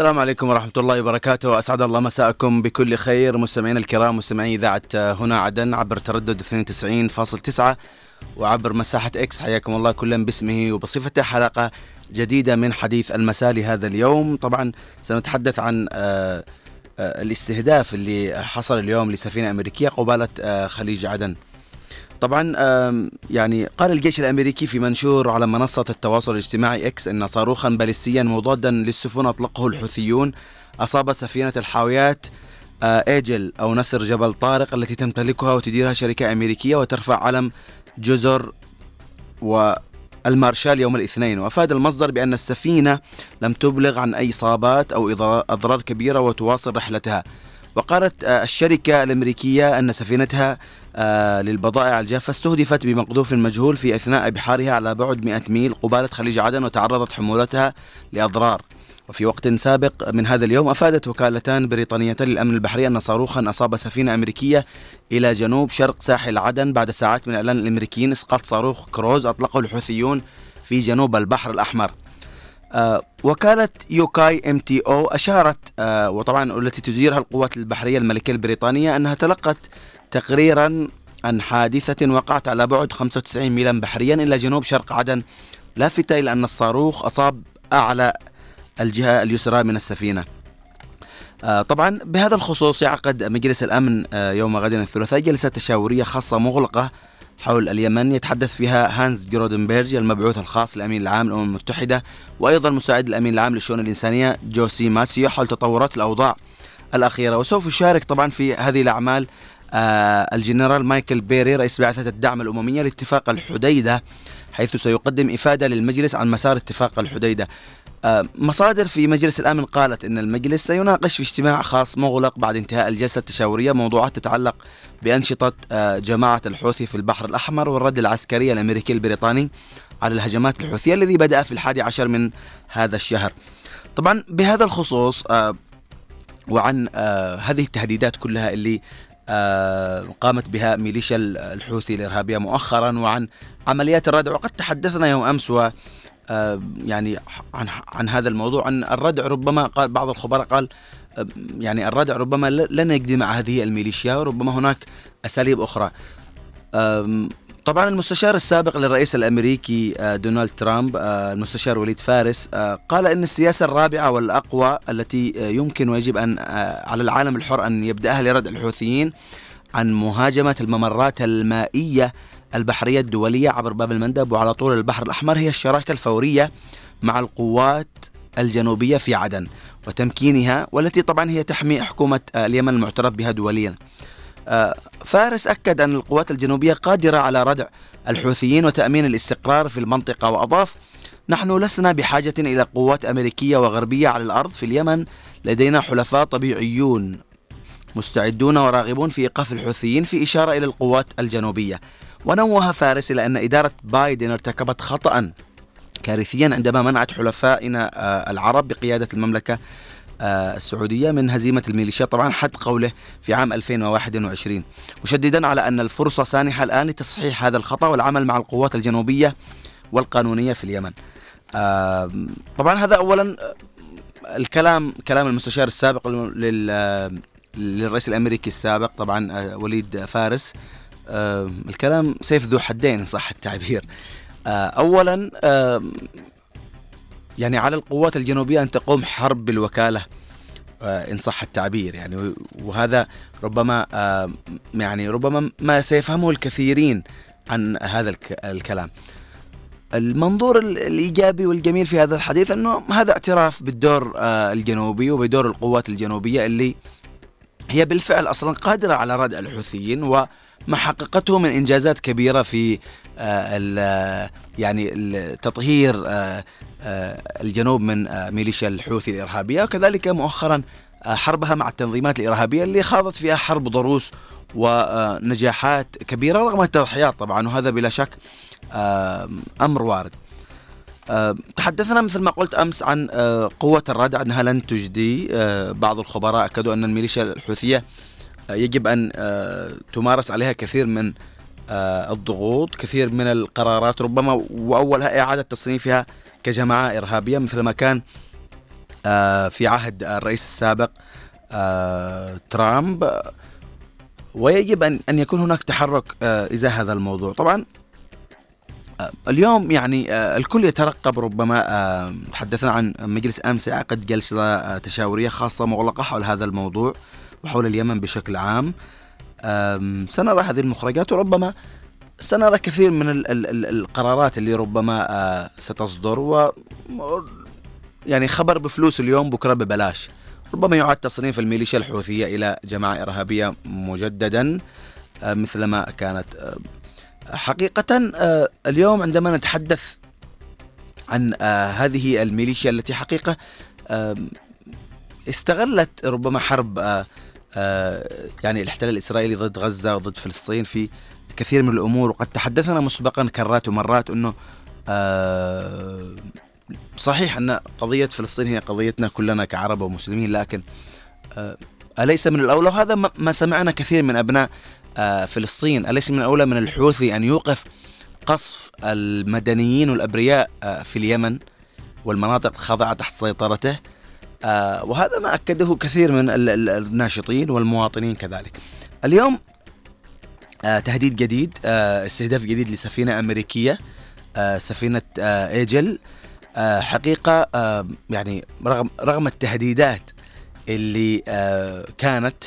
السلام عليكم ورحمة الله وبركاته. أسعد الله مساءكم بكل خير. مستمعينا الكرام مستمعي إذاعة هنا عدن عبر تردد 92.9 وعبر مساحة إكس حياكم الله كلا باسمه وبصفته. حلقة جديدة من حديث المساء لهذا اليوم. طبعا سنتحدث عن آه، آه، الاستهداف اللي حصل اليوم لسفينة أمريكية قبالة آه، خليج عدن. طبعا يعني قال الجيش الأمريكي في منشور على منصة التواصل الاجتماعي إكس إن صاروخا باليستيا مضادا للسفن أطلقه الحوثيون. أصاب سفينة الحاويات إيجل أو نسر جبل طارق التي تمتلكها وتديرها شركة أمريكية وترفع علم جزر والمارشال يوم الاثنين. وأفاد المصدر بأن السفينة لم تبلغ عن أي إصابات أو اضرار كبيرة وتواصل رحلتها. وقالت الشركة الأمريكية أن سفينتها آه، للبضائع الجافة استهدفت بمقذوف مجهول في أثناء بحارها على بعد 100 ميل قبالة خليج عدن وتعرضت حمولتها لأضرار. وفي وقت سابق من هذا اليوم أفادت وكالتان بريطانيتان للأمن البحري أن صاروخا أصاب سفينة أمريكية إلى جنوب شرق ساحل عدن بعد ساعات من إعلان الأمريكيين إسقاط صاروخ كروز أطلقه الحوثيون في جنوب البحر الأحمر. آه وكالة UKMTO أشارت آه وطبعا التي تديرها القوات البحرية الملكية البريطانية أنها تلقت تقريرا عن حادثة وقعت على بعد 95 ميلا بحريا إلى جنوب شرق عدن لافتة إلى أن الصاروخ أصاب أعلى الجهة اليسرى من السفينة. آه طبعا بهذا الخصوص يعقد مجلس الأمن آه يوم غد الثلاثاء جلسة تشاورية خاصة مغلقة حول اليمن يتحدث فيها هانز جرودنبرج المبعوث الخاص للأمين العام للأمم المتحدة وأيضا مساعد الأمين العام للشؤون الإنسانية جويس مسويا حول تطورات الأوضاع الأخيرة. وسوف يشارك طبعا في هذه الأعمال الجنرال مايكل بيري رئيس بعثة الدعم الأممية لاتفاق الحديدة حيث سيقدم إفادة للمجلس عن مسار اتفاق الحديدة. آه مصادر في مجلس الأمن قالت أن المجلس سيناقش في اجتماع خاص مغلق بعد انتهاء الجلسة التشاورية موضوعات تتعلق بأنشطة آه جماعة الحوثي في البحر الأحمر والرد العسكري الأمريكي البريطاني على الهجمات الحوثية الذي بدأ في الحادي عشر من هذا الشهر. طبعا بهذا الخصوص آه وعن آه هذه التهديدات كلها اللي آه قامت بها ميليشيا الحوثي الإرهابية مؤخرا وعن عمليات الردع وقد تحدثنا يوم أمس و آه يعني عن عن هذا الموضوع عن الردع ربما قال بعض الخبراء قال آه يعني الردع ربما لن يقضي مع هذه الميليشيا وربما هناك أساليب أخرى. طبعا المستشار السابق للرئيس الأمريكي آه، دونالد ترامب آه، المستشار وليد فارس آه، قال إن السياسة الرابعة والأقوى التي يمكن ويجب أن على العالم الحر أن يبدأها لردع الحوثيين عن مهاجمة الممرات المائية البحرية الدولية عبر باب المندب وعلى طول البحر الأحمر هي الشراكة الفورية مع القوات الجنوبية في عدن وتمكينها والتي طبعا هي تحمي حكومة اليمن المعترف بها دوليا. آه، فارس أكد أن القوات الجنوبية قادرة على ردع الحوثيين وتأمين الاستقرار في المنطقة وأضاف نحن لسنا بحاجة إلى قوات أمريكية وغربية على الأرض في اليمن لدينا حلفاء طبيعيون مستعدون وراغبون في إيقاف الحوثيين في إشارة إلى القوات الجنوبية. ونوه فارس إلى أن إدارة بايدن ارتكبت خطأ كارثيا عندما منعت حلفائنا آه، العرب بقيادة المملكة السعودية من هزيمة الميليشيات. طبعا حد قوله في عام 2021 مشددا على أن الفرصة سانحة الآن لتصحيح هذا الخطأ والعمل مع القوات الجنوبية والقانونية في اليمن. طبعا هذا أولا آه، الكلام كلام المستشار السابق للرئيس الأمريكي السابق طبعا آه، وليد فارس. الكلام سيف ذو حدين صح التعبير. اولا يعني على القوات الجنوبية أن تقوم حرب بالوكالة آه، إن صح التعبير يعني. وهذا ربما آه، يعني ربما ما سيفهمه الكثيرين عن هذا الكلام. المنظور الإيجابي والجميل في هذا الحديث أنه هذا اعتراف بالدور آه، الجنوبي وبدور القوات الجنوبية اللي هي بالفعل أصلا قادرة على ردع الحوثيين وما حققته من إنجازات كبيرة في يعني تطهير آه، الجنوب من آه، ميليشيا الحوثي الإرهابية وكذلك مؤخرا آه، حربها مع التنظيمات الإرهابية اللي خاضت فيها حرب ضروس ونجاحات كبيرة رغم التضحيات طبعا وهذا بلا شك أمر وارد. تحدثنا مثل ما قلت أمس عن قوة الردع أنها لن تجدي بعض الخبراء أكدوا أن الميليشيا الحوثية يجب أن تمارس عليها كثير من الضغوط كثير من القرارات ربما وأولها إعادة تصنيفها كجماعة إرهابية مثل ما كان في عهد الرئيس السابق ترامب. ويجب أن أن يكون هناك تحرك إزاء هذا الموضوع. طبعا اليوم يعني الكل يترقب ربما تحدثنا عن مجلس أمس عقد جلسة تشاورية خاصة مغلقة حول هذا الموضوع. وحول اليمن بشكل عام. سنرى هذه المخرجات وربما سنرى كثير من ال ال ال القرارات اللي ربما آه، ستصدر و يعني خبر بفلوس اليوم بكرة ببلاش. ربما يعاد تصنيف الميليشيا الحوثية إلى جماعة إرهابية مجددا آه، مثلما كانت آه، حقيقة اليوم عندما نتحدث عن هذه الميليشيا التي حقيقة استغلت ربما حرب يعني الاحتلال الإسرائيلي ضد غزة وضد فلسطين في كثير من الأمور. وقد تحدثنا مسبقا كرات ومرات أنه آه صحيح أن قضية فلسطين هي قضيتنا كلنا كعرب ومسلمين لكن آه أليس من الاولى وهذا ما سمعنا كثير من أبناء آه فلسطين. أليس من الأولى من الحوثي أن يوقف قصف المدنيين والأبرياء آه في اليمن والمناطق الخاضعه تحت سيطرته؟ آه وهذا ما أكده كثير من الناشطين والمواطنين كذلك. اليوم آه تهديد جديد آه استهداف جديد لسفينة أمريكية آه سفينة آه آه حقيقة آه يعني رغم رغم التهديدات اللي آه كانت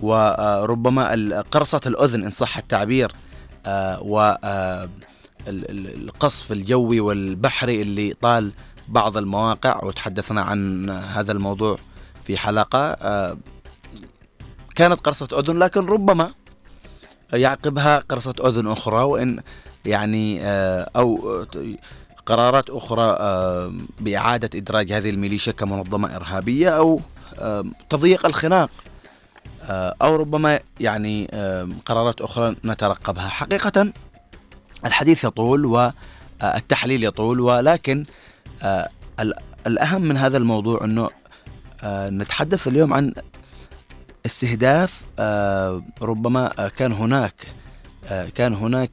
وربما قرصة الأذن إن صح التعبير آه و آه القصف الجوي والبحري اللي طال بعض المواقع وتحدثنا عن هذا الموضوع في حلقة. آه كانت قرصة أذن لكن ربما يعقبها قرصة أذن أخرى وإن يعني آه، أو قرارات أخرى آه، بإعادة إدراج هذه الميليشيا كمنظمة إرهابية أو تضييق الخناق أو ربما يعني قرارات أخرى نترقبها. حقيقة الحديث يطول والتحليل يطول ولكن الأهم من هذا الموضوع أنه نتحدث اليوم عن استهداف آه، ربما آه، كان هناك آه، كان هناك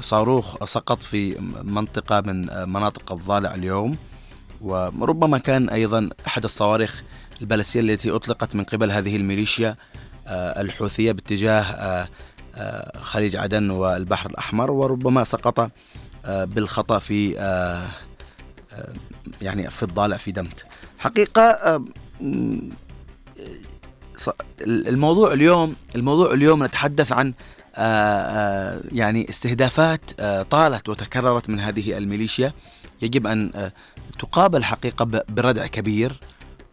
صاروخ سقط في منطقة من مناطق الضالع اليوم وربما كان أيضا أحد الصواريخ البالستية التي أطلقت من قبل هذه الميليشيا الحوثية باتجاه خليج عدن والبحر الأحمر وربما سقط بالخطأ في يعني في الضالع في دمت. حقيقة الموضوع اليوم الموضوع اليوم نتحدث عن آه، آه، يعني استهدافات آه، طالت وتكررت من هذه الميليشيا. يجب أن تقابل حقيقة بردع كبير.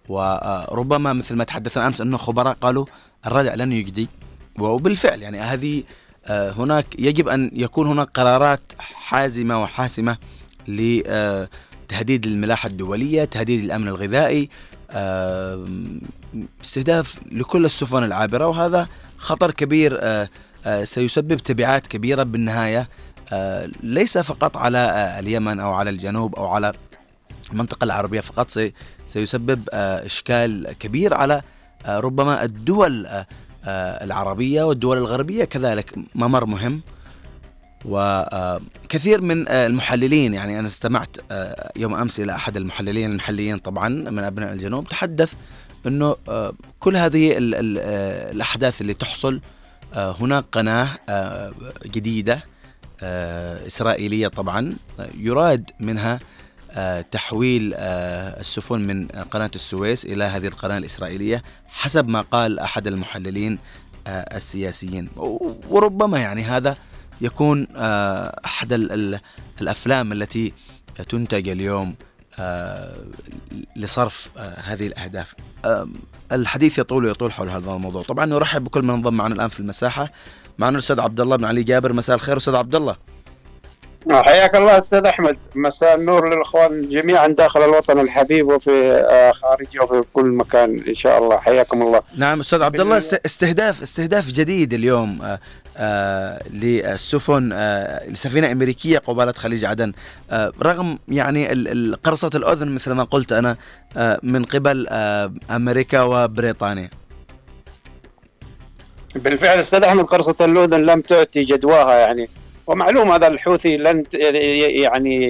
وربما مثل ما تحدثنا أمس أنه خبراء قالوا الردع لن يجدي. وبالفعل يعني هذه هناك يجب أن يكون هناك قرارات حازمة وحاسمة لتهديد الملاحة الدولية، تهديد الأمن الغذائي، استهداف لكل السفن العابرة وهذا خطر كبير آه، آه، سيسبب تبعات كبيرة بالنهاية آه، ليس فقط على اليمن أو على الجنوب أو على المنطقة العربية فقط سيسبب إشكال كبير على ربما الدول العربية والدول الغربية. كذلك ممر مهم وكثير من المحللين يعني أنا استمعت يوم أمس إلى أحد المحللين المحليين طبعا من أبناء الجنوب تحدث أنه كل هذه الأحداث اللي تحصل هناك قناة جديدة إسرائيلية طبعا يراد منها تحويل السفن من قناة السويس إلى هذه القناة الإسرائيلية حسب ما قال أحد المحللين السياسيين. وربما يعني هذا يكون آه، أحد الأفلام التي تنتج اليوم آه، لصرف آه، هذه الأهداف. الحديث يطول ويطول حول هذا الموضوع. طبعا نرحب بكل من انضم معنا الآن في المساحة. معنا الأستاذ عبد الله بن علي جابر. مساء الخير أستاذ عبد الله. حياك الله أستاذ أحمد. مساء النور للإخوان جميعا داخل الوطن الحبيب وفي خارجه وفي كل مكان إن شاء الله. حياكم الله. نعم أستاذ عبد الله استهداف استهداف جديد اليوم للسفن آه لسفينة أمريكية قبالة خليج عدن. آه رغم يعني قرصة الأذن مثل ما قلت أنا آه من قبل آه أمريكا وبريطانيا. بالفعل أستاذ أحمد قرصة الأذن لم تؤتي جدواها يعني. ومعلوم هذا الحوثي لن يعني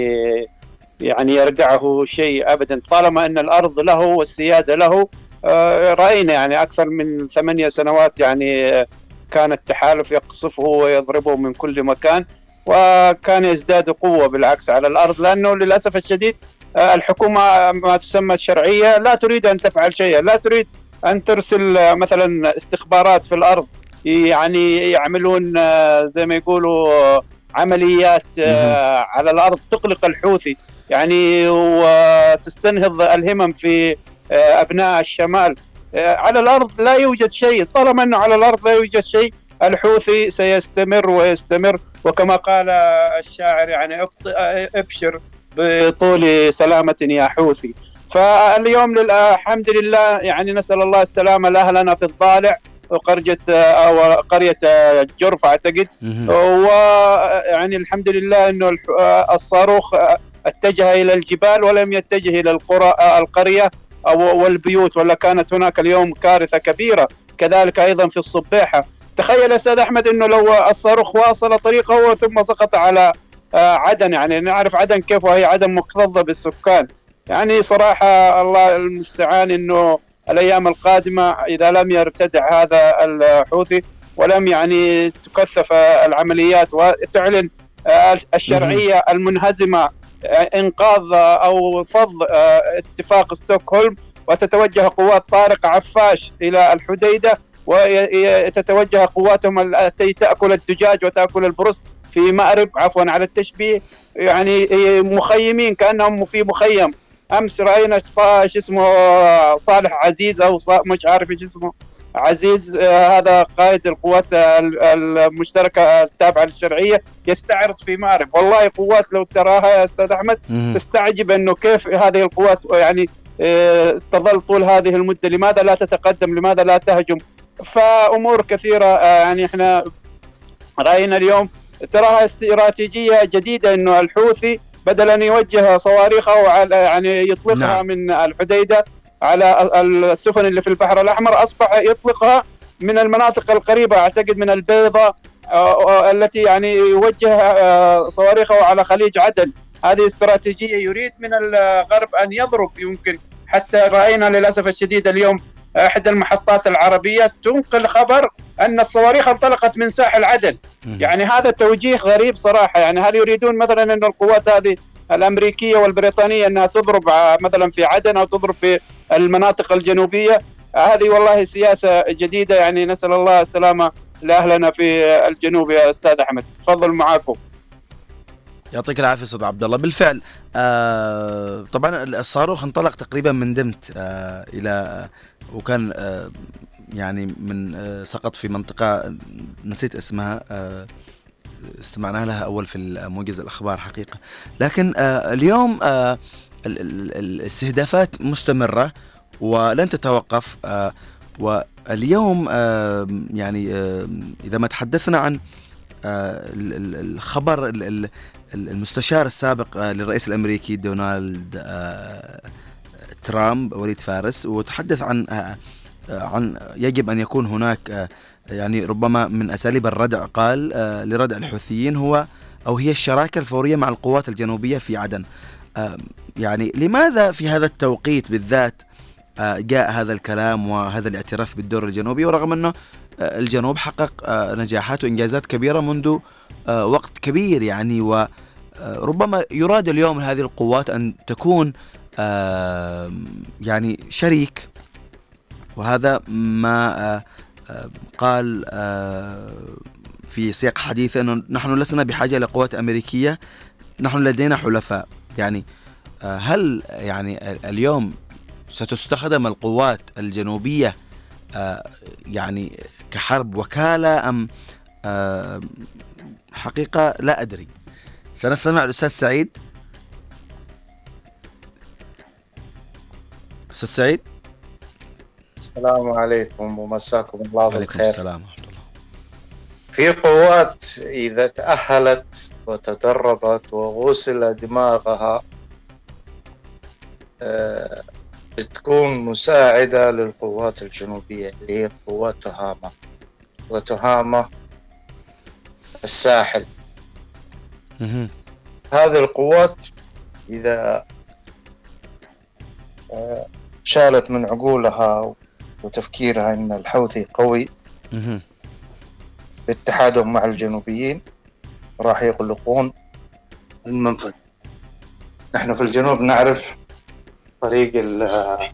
يعني يردعه شيء ابدا. طالما أن الأرض له والسيادة له آه، رأينا يعني أكثر من ثمانية سنوات يعني آه، كان التحالف يقصفه ويضربه من كل مكان وكان يزداد قوة بالعكس على الأرض لأنه للأسف الشديد آه، الحكومة ما تسمى الشرعيه لا تريد أن تفعل شيئا لا تريد أن ترسل مثلا استخبارات في الأرض يعني يعملون زي ما يقولوا عمليات على الأرض تقلق الحوثي يعني وتستنهض الهمم في آه، أبناء الشمال. آه، على الأرض لا يوجد شيء. طالما أنه على الأرض لا يوجد شيء الحوثي سيستمر ويستمر. وكما قال الشاعر يعني أبشر بطول سلامة يا حوثي. فاليوم الحمد لله يعني نسأل الله السلامة لأهلنا في الضالع وقرية أو قرية جرف أعتقد. ويعني الحمد لله أنه الصاروخ اتجه إلى الجبال ولم يتجه إلى القرى القرية. أو والبيوت ولا كانت هناك اليوم كارثة كبيرة. كذلك أيضا في الصبيحه تخيل أستاذ أحمد إنه لو الصاروخ واصل طريقه ثم سقط على آه، عدن. يعني نعرف عدن كيف وهي عدن مكتظة بالسكان. يعني صراحة الله المستعان إنه الأيام القادمة إذا لم يرتدع هذا الحوثي ولم يعني تكثف العمليات وتعلن آه، الشرعية المنهزمة إنقاذ أو فض آه، اتفاق ستوكهولم وتتوجه قوات طارق عفاش إلى الحديدة وتتوجه قواتهم التي تأكل الدجاج وتأكل البرست في مأرب عفوا على التشبيه يعني مخيمين كأنهم في مخيم. أمس رأينا شو اسمه صالح عزيز أو مش عارف إيش اسمه. عزيز آه، هذا قائد القوات المشتركة التابعة للشرعية يستعرض في مارب والله قوات لو تراها يا أستاذ أحمد تستعجب إنه كيف هذه القوات يعني آه، تظل طول هذه المدة. لماذا لا تتقدم؟ لماذا لا تهجم؟ فأمور كثيرة آه، يعني إحنا رأينا اليوم. تراها استراتيجية جديدة إنه الحوثي بدل ان يوجه صواريخه يعني يطلقها نعم. من الحديدة. على السفن اللي في البحر الأحمر أصبح يطلقها من المناطق القريبة أعتقد من البيضة التي يعني يوجه آه، صواريخه على خليج عدن. هذه استراتيجية يريد من الغرب أن يضرب يمكن. حتى رأينا للأسف الشديد اليوم إحدى المحطات العربية تنقل خبر أن الصواريخ انطلقت من ساحل عدن. يعني هذا توجيه غريب صراحة. يعني هل يريدون مثلا أن القوات هذه الأمريكية والبريطانية أنها تضرب مثلا في عدن أو تضرب في المناطق الجنوبية. هذه والله سياسة جديدة يعني نسأل الله السلامة لأهلنا في الجنوب يا أستاذ أحمد. تفضل معاكم. يعطيك العافية أستاذ عبد الله. بالفعل آه طبعا الصاروخ انطلق تقريبا من دمت آه إلى وكان آه يعني من آه سقط في منطقة نسيت اسمها آه استمعنا لها أول في موجز الأخبار حقيقة. لكن آه اليوم آه الاستهدافات مستمرة ولن تتوقف آه واليوم يعني إذا ما تحدثنا عن الخبر المستشار السابق للرئيس الأمريكي دونالد ترامب وليد فارس وتحدث عن عن يجب أن يكون هناك يعني ربما من أساليب الردع قال لردع الحوثيين هو أو هي الشراكة الفورية مع القوات الجنوبية في عدن. يعني لماذا في هذا التوقيت بالذات جاء هذا الكلام وهذا الاعتراف بالدور الجنوبي؟ ورغم أنه الجنوب حقق نجاحات وإنجازات كبيرة منذ وقت كبير يعني وربما يراد اليوم هذه القوات أن تكون يعني شريك. وهذا ما آه، آه، قال آه، في سياق حديث إنه نحن لسنا بحاجة لقوات أمريكية نحن لدينا حلفاء. يعني هل يعني اليوم ستستخدم القوات الجنوبية يعني كحرب وكالة أم حقيقة؟ لا أدري. سنستمع الأستاذ سعيد. أستاذ سعيد؟ السلام عليكم ومساكم الله بالخير. عليكم السلام ورحمة الله. في قوات إذا تأهلت وتدربت وغسل دماغها أه بتكون مساعدة للقوات الجنوبية اللي هي قوات تهامة. وتهامة الساحل. هذه القوات إذا آه، شالت من عقولها وتفكيرها أن الحوثي قوي. باتحادهم مع الجنوبيين راح يغلقون. المنفذ. نحن في الجنوب نعرف طريق ال-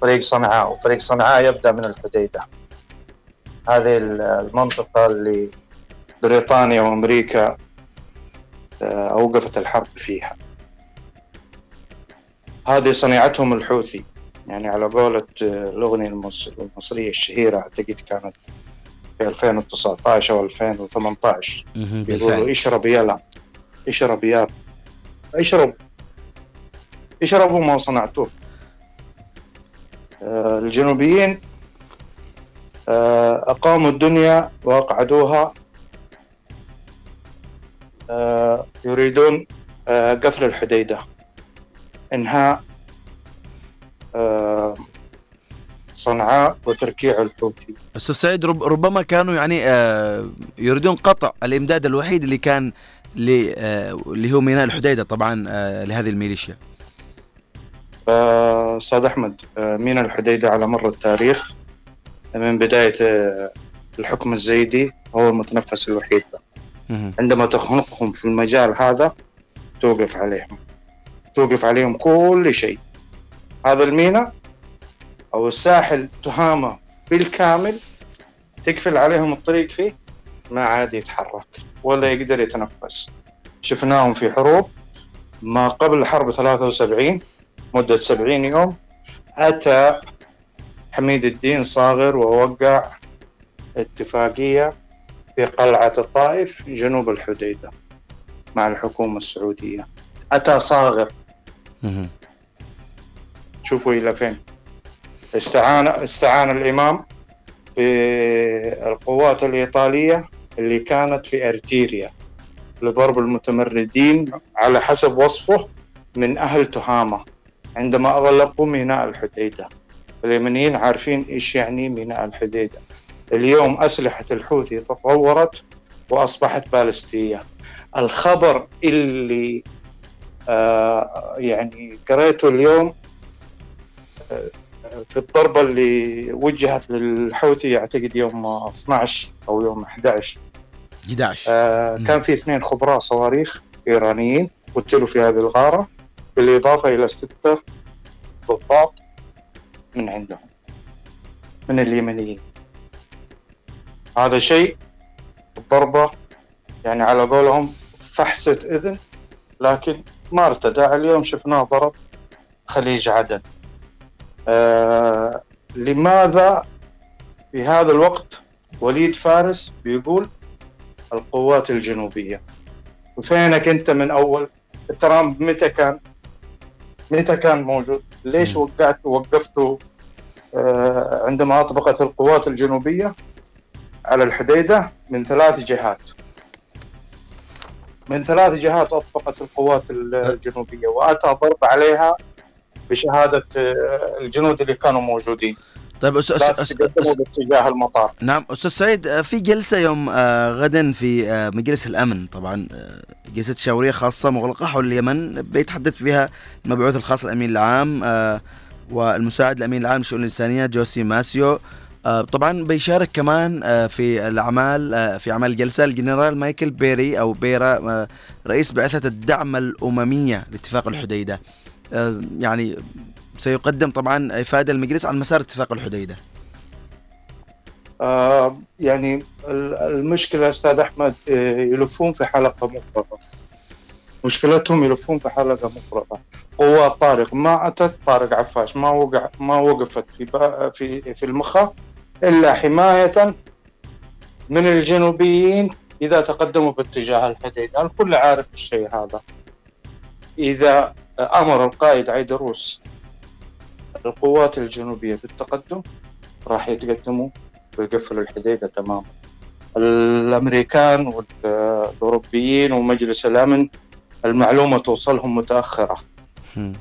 طريق صنعاء وطريق صنعاء يبدأ من الحديدة. هذه ال- المنطقة اللي بريطانيا وأمريكا آه، أوقفت الحرب فيها. هذه صنيعتهم الحوثي. يعني على قولة آه، الأغنية المص- المصرية الشهيرة أعتقد كانت في 2019 أو 2018 مهم. بيقولوا بالفعل. اشرب يلا اشرب يا اشرب اشربوا ما صنعتوه. آه، الجنوبيين آه، أقاموا الدنيا وأقعدوها. آه، يريدون قفل الحديدة. إنهاء صنعاء وتركيع الحوثي أستاذ سعيد رب ربما كانوا يعني آه، يريدون قطع الإمداد الوحيد اللي كان آه، اللي هو ميناء الحديدة طبعا آه، لهذه الميليشيا. فأستاذ أحمد آه، ميناء الحديدة على مر التاريخ من بداية آه، الحكم الزيدي هو المتنفس الوحيد. عندما تخنقهم في المجال هذا توقف عليهم. توقف عليهم كل شيء. هذا الميناء أو الساحل تهامة بالكامل تقفل عليهم الطريق فيه ما عاد يتحرك ولا يقدر يتنفس. شفناهم في حروب ما قبل حرب 73 مدة 70 يوم أتى حميد الدين صاغر ووقع اتفاقية في قلعة الطائف جنوب الحديدة مع الحكومة السعودية. أتى صاغر. شوفوا إلى فين. استعان استعان الإمام بالقوات الإيطالية اللي كانت في أرتيريا لضرب المتمردين على حسب وصفه من أهل تهامة عندما أغلقوا ميناء الحديدة. اليمنيين عارفين إيش يعني ميناء الحديدة. اليوم أسلحة الحوثي تطورت وأصبحت بالستية. الخبر اللي آه يعني قريته اليوم في الضربة اللي وجهت للحوثي أعتقد يوم 12 أو يوم 11 11 آه. كان في اثنين خبراء صواريخ إيرانيين قتلوا في هذه الغارة بالإضافة إلى ستة ضباط من عندهم من اليمنيين. هذا شيء الضربة يعني على قولهم فحصة إذن لكن ما ارتدى اليوم شفناه ضرب خليج عدن. آه لماذا في هذا الوقت وليد فارس بيقول القوات الجنوبية؟ وفينك أنت من أول؟ ترامب متى كان؟ متى كان موجود؟ ليش. وقعت وقفته آه، عندما أطبقت القوات الجنوبية على الحديدة من ثلاث جهات؟ من ثلاث جهات أطبقت القوات الجنوبية وأتى ضرب عليها بشهادة آه، الجنود اللي كانوا موجودين. طيب. لا أس... أس... باتجاه المطار. نعم أستاذ سعيد آه، في جلسة يوم آه، غدا في مجلس الأمن طبعا جلسة شاورية خاصة مغلقة حول اليمن بيتحدث فيها المبعوث الخاص الأمين العام والمساعد الأمين العام للشؤون الإنسانية جوسي ماسيو. طبعا بيشارك كمان في الأعمال في أعمال الجلسه الجنرال مايكل بيري أو بيرا رئيس بعثة الدعم الأممية لاتفاق الحديدة. يعني سيقدم طبعا إفادة المجلس عن مسار اتفاق الحديدة. آه يعني ال- المشكلة أستاذ أحمد آه، يلفون في حلقة مفرغة مشكلتهم يلفون في حلقة مفرغة قوات طارق ما أتت طارق عفاش ما وقع ما وقفت في في في المخا إلا حماية من الجنوبيين إذا تقدموا باتجاه الحديدة. الكل عارف الشيء هذا. إذا أمر القائد عيدروس القوات الجنوبية بالتقدم. راح يتقدموا ويقفلوا الحديدة تماما. الأمريكان والأوروبيين ومجلس الأمن المعلومة توصلهم متأخرة. هم.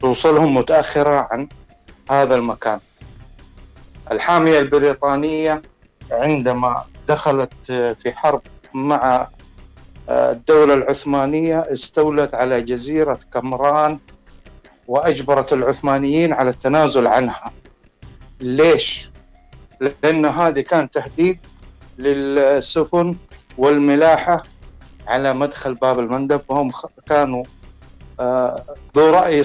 توصلهم متأخرة عن هذا المكان. الحامية البريطانية عندما دخلت في حرب مع الدولة العثمانية استولت على جزيرة كمران وأجبرت العثمانيين على التنازل عنها. ليش؟ لأن هذه كان تهديد للسفن والملاحة على مدخل باب المندب وهم كانوا آه، ذو رأي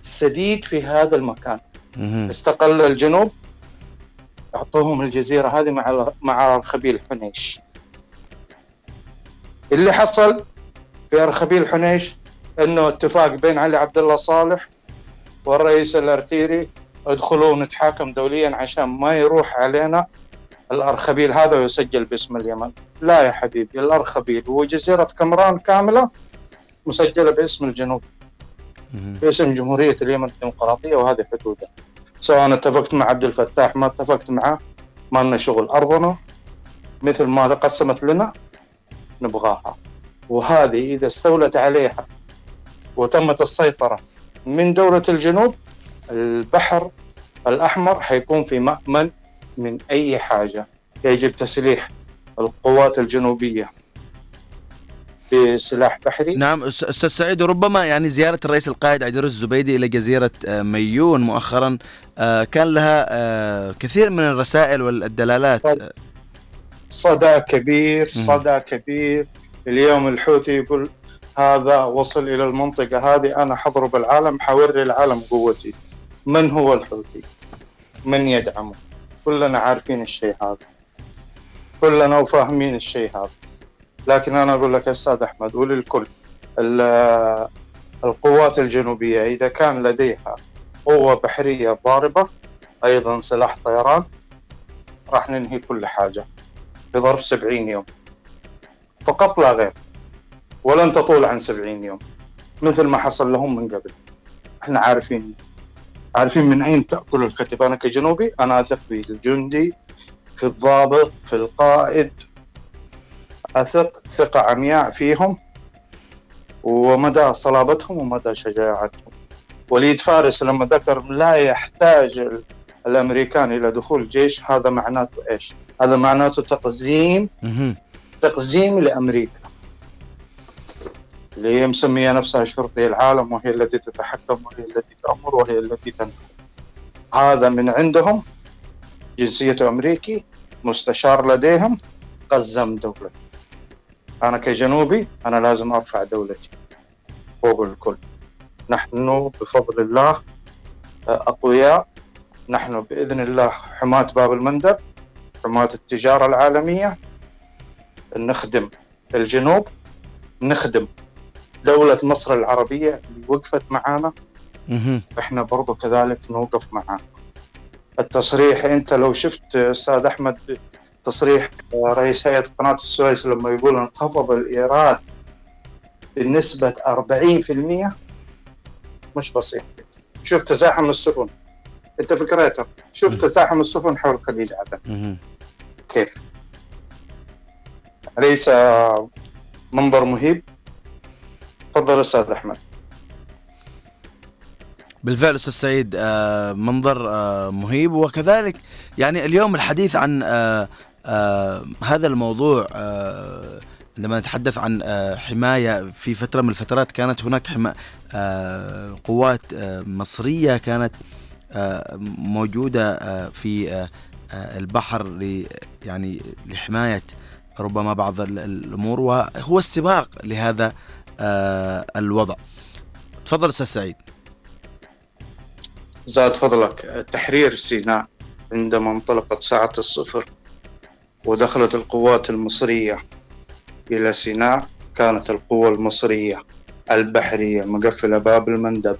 سديد في هذا المكان. استقل الجنوب أعطوهم الجزيرة هذه مع مع ارخبيل حنيش. اللي حصل في أرخبيل حنيش إنه اتفاق بين علي عبد الله صالح والرئيس الأرتيري ادخلوا نتحاكم دوليا عشان ما يروح علينا. الأرخبيل هذا ويسجل باسم اليمن. لا يا حبيبي الأرخبيل وجزيره كمران كاملة مسجلة باسم الجنوب. باسم جمهورية اليمن الديمقراطية وهذه حدودها. سواء اتفقت مع عبد الفتاح ما اتفقت معه. ما لنا شغل. أرضنا مثل ما قسمت لنا. نبغاها. وهذه إذا استولت عليها وتمت السيطرة من دولة الجنوب البحر الأحمر حيكون في مأمن من أي حاجة. يجب تسليح القوات الجنوبية بسلاح بحري. نعم أستاذ سعيد ربما يعني زيارة الرئيس القائد عيدروس الزبيدي إلى جزيرة آه، ميون مؤخرا آه، كان لها آه، كثير من الرسائل والدلالات. صدى كبير صدى كبير. اليوم الحوثي يقول هذا وصل إلى المنطقة هذه أنا حضرب العالم حوري العالم قوتي. من هو الحوثي؟ من يدعمه؟ كلنا عارفين الشيء هذا. كلنا وفاهمين الشيء هذا. لكن أنا أقول لك أستاذ أحمد وللكل القوات الجنوبية إذا كان لديها قوة بحرية ضاربة أيضا سلاح طيران راح ننهي كل حاجة. في ظرف 70 يوم. فقط لا غير. ولن تطول عن 70 يوم. مثل ما حصل لهم من قبل. إحنا عارفين. عارفين من أين تأكل الكتف. أنا كجنوبي أنا أثق في الجندي في الضابط في القائد. أثق ثقة عمياء فيهم. ومدى صلابتهم ومدى شجاعتهم. وليد فارس لما ذكر لا يحتاج الأمريكان إلى دخول الجيش هذا معناته إيش؟ هذا معناته تقزيم تقزيم لأمريكا. اللي هي مسمية نفسها شرطي العالم وهي التي تتحكم وهي التي تأمر وهي التي تنفذ. هذا من عندهم جنسيته أمريكي مستشار لديهم قزم دولته أنا كجنوبي أنا لازم أرفع دولتي. فوق الكل. نحن بفضل الله أقوياء نحن بإذن الله حماة باب المندب حماة التجارة العالمية نخدم الجنوب نخدم دولة مصر العربية اللي وقفت معانا. إحنا برضو كذلك نوقف معانا التصريح أنت لو شفت أستاذ أحمد تصريح رئيس هيئة قناة السويس لما يقول انخفض الإيراد بنسبة 40% مش بسيط. شوف تزاحم السفن. انت في كريتر شوف تزاحم السفن حول خليج عدن. كيف؟ ليس منظر مهيب. تفضل أستاذ أحمد. بالفعل أستاذ سعيد آه، منظر آه، مهيب. وكذلك يعني اليوم الحديث عن آه، آه هذا الموضوع آه عندما نتحدث عن آه حماية في فترة من الفترات كانت هناك حما آه قوات آه مصرية كانت آه موجودة آه في آه, البحر يعني لحماية ربما بعض الأمور وهو السباق لهذا الوضع. تفضل أستاذ سعيد. زاد فضلك. تحرير سيناء عندما انطلقت ساعة الصفر ودخلت القوات المصرية إلى سيناء كانت القوة المصرية. البحرية مقفلة باب المندب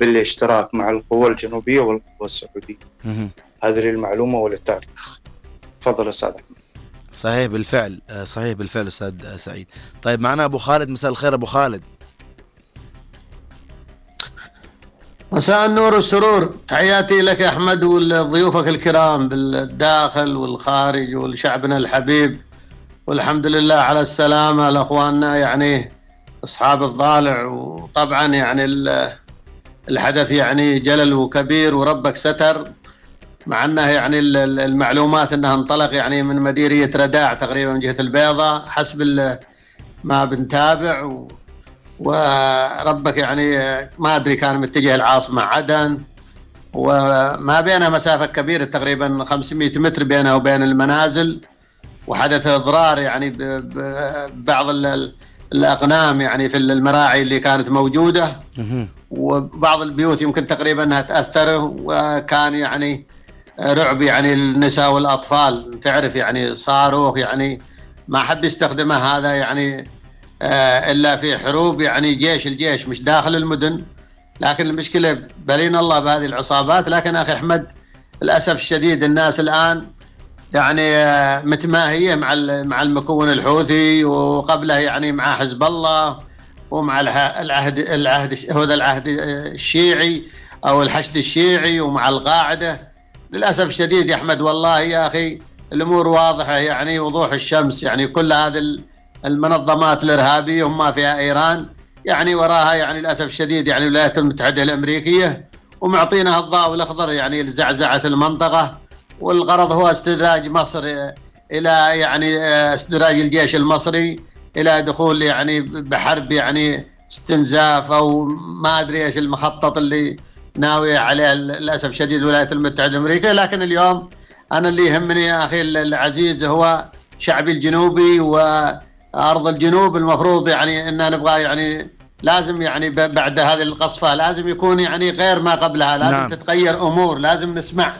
بالاشتراك مع القوة الجنوبية والقوة السعودية. هذه المعلومة وللتاريخ. تفضل أستاذ أحمد. صحيح بالفعل آه، صحيح بالفعل أستاذ سعيد. طيب معنا أبو خالد مساء الخير أبو خالد. مساء النور والسرور. تحياتي لك يا أحمد ولضيوفك الكرام بالداخل والخارج ولشعبنا الحبيب. والحمد لله على السلامة لأخواننا يعني أصحاب الضالع وطبعا يعني الحدث يعني جلل وكبير وربك ستر مع انه يعني المعلومات إنها انطلق يعني من مديرية رداع تقريبا من جهة البيضاء حسب ما بنتابع و... وربك يعني ما أدري كان متجه العاصمة عدن وما بينها مسافة كبيرة تقريبا 500 متر بينها وبين المنازل وحدث إضرار يعني ببعض الاغنام يعني في المراعي اللي كانت موجودة وبعض البيوت يمكن تقريبا أنها تأثر وكان يعني رعب يعني النساء والأطفال. تعرف يعني صاروخ يعني ما حب يستخدمه هذا يعني آه، إلا في حروب يعني جيش الجيش مش داخل المدن. لكن المشكلة بلينا الله بهذه العصابات. لكن أخي أحمد للأسف الشديد الناس الآن يعني آه، متماهيه مع مع المكون الحوثي وقبله يعني مع حزب الله ومع العهد العهد هذا العهد الشيعي أو الحشد الشيعي ومع القاعدة. للأسف الشديد يا أحمد والله يا أخي الأمور واضحة يعني وضوح الشمس يعني كل هذه المنظمات الإرهابية وما فيها إيران يعني وراها يعني للأسف الشديد يعني الولايات المتحدة الأمريكية ومعطينها الضوء الاخضر يعني لزعزعة المنطقة. والغرض هو استدراج مصر إلى يعني استدراج الجيش المصري إلى دخول يعني بحرب يعني استنزاف أو ما أدري إيش المخطط اللي ناوي عليه للأسف الشديد الولايات المتحدة الأمريكية لكن اليوم أنا اللي يهمني يا أخي العزيز هو شعبي الجنوبي وأرض الجنوب المفروض يعني إن نبغى يعني لازم يعني بعد هذه القصفة لازم يكون يعني غير ما قبلها لازم نعم. تتغير أمور لازم نسمع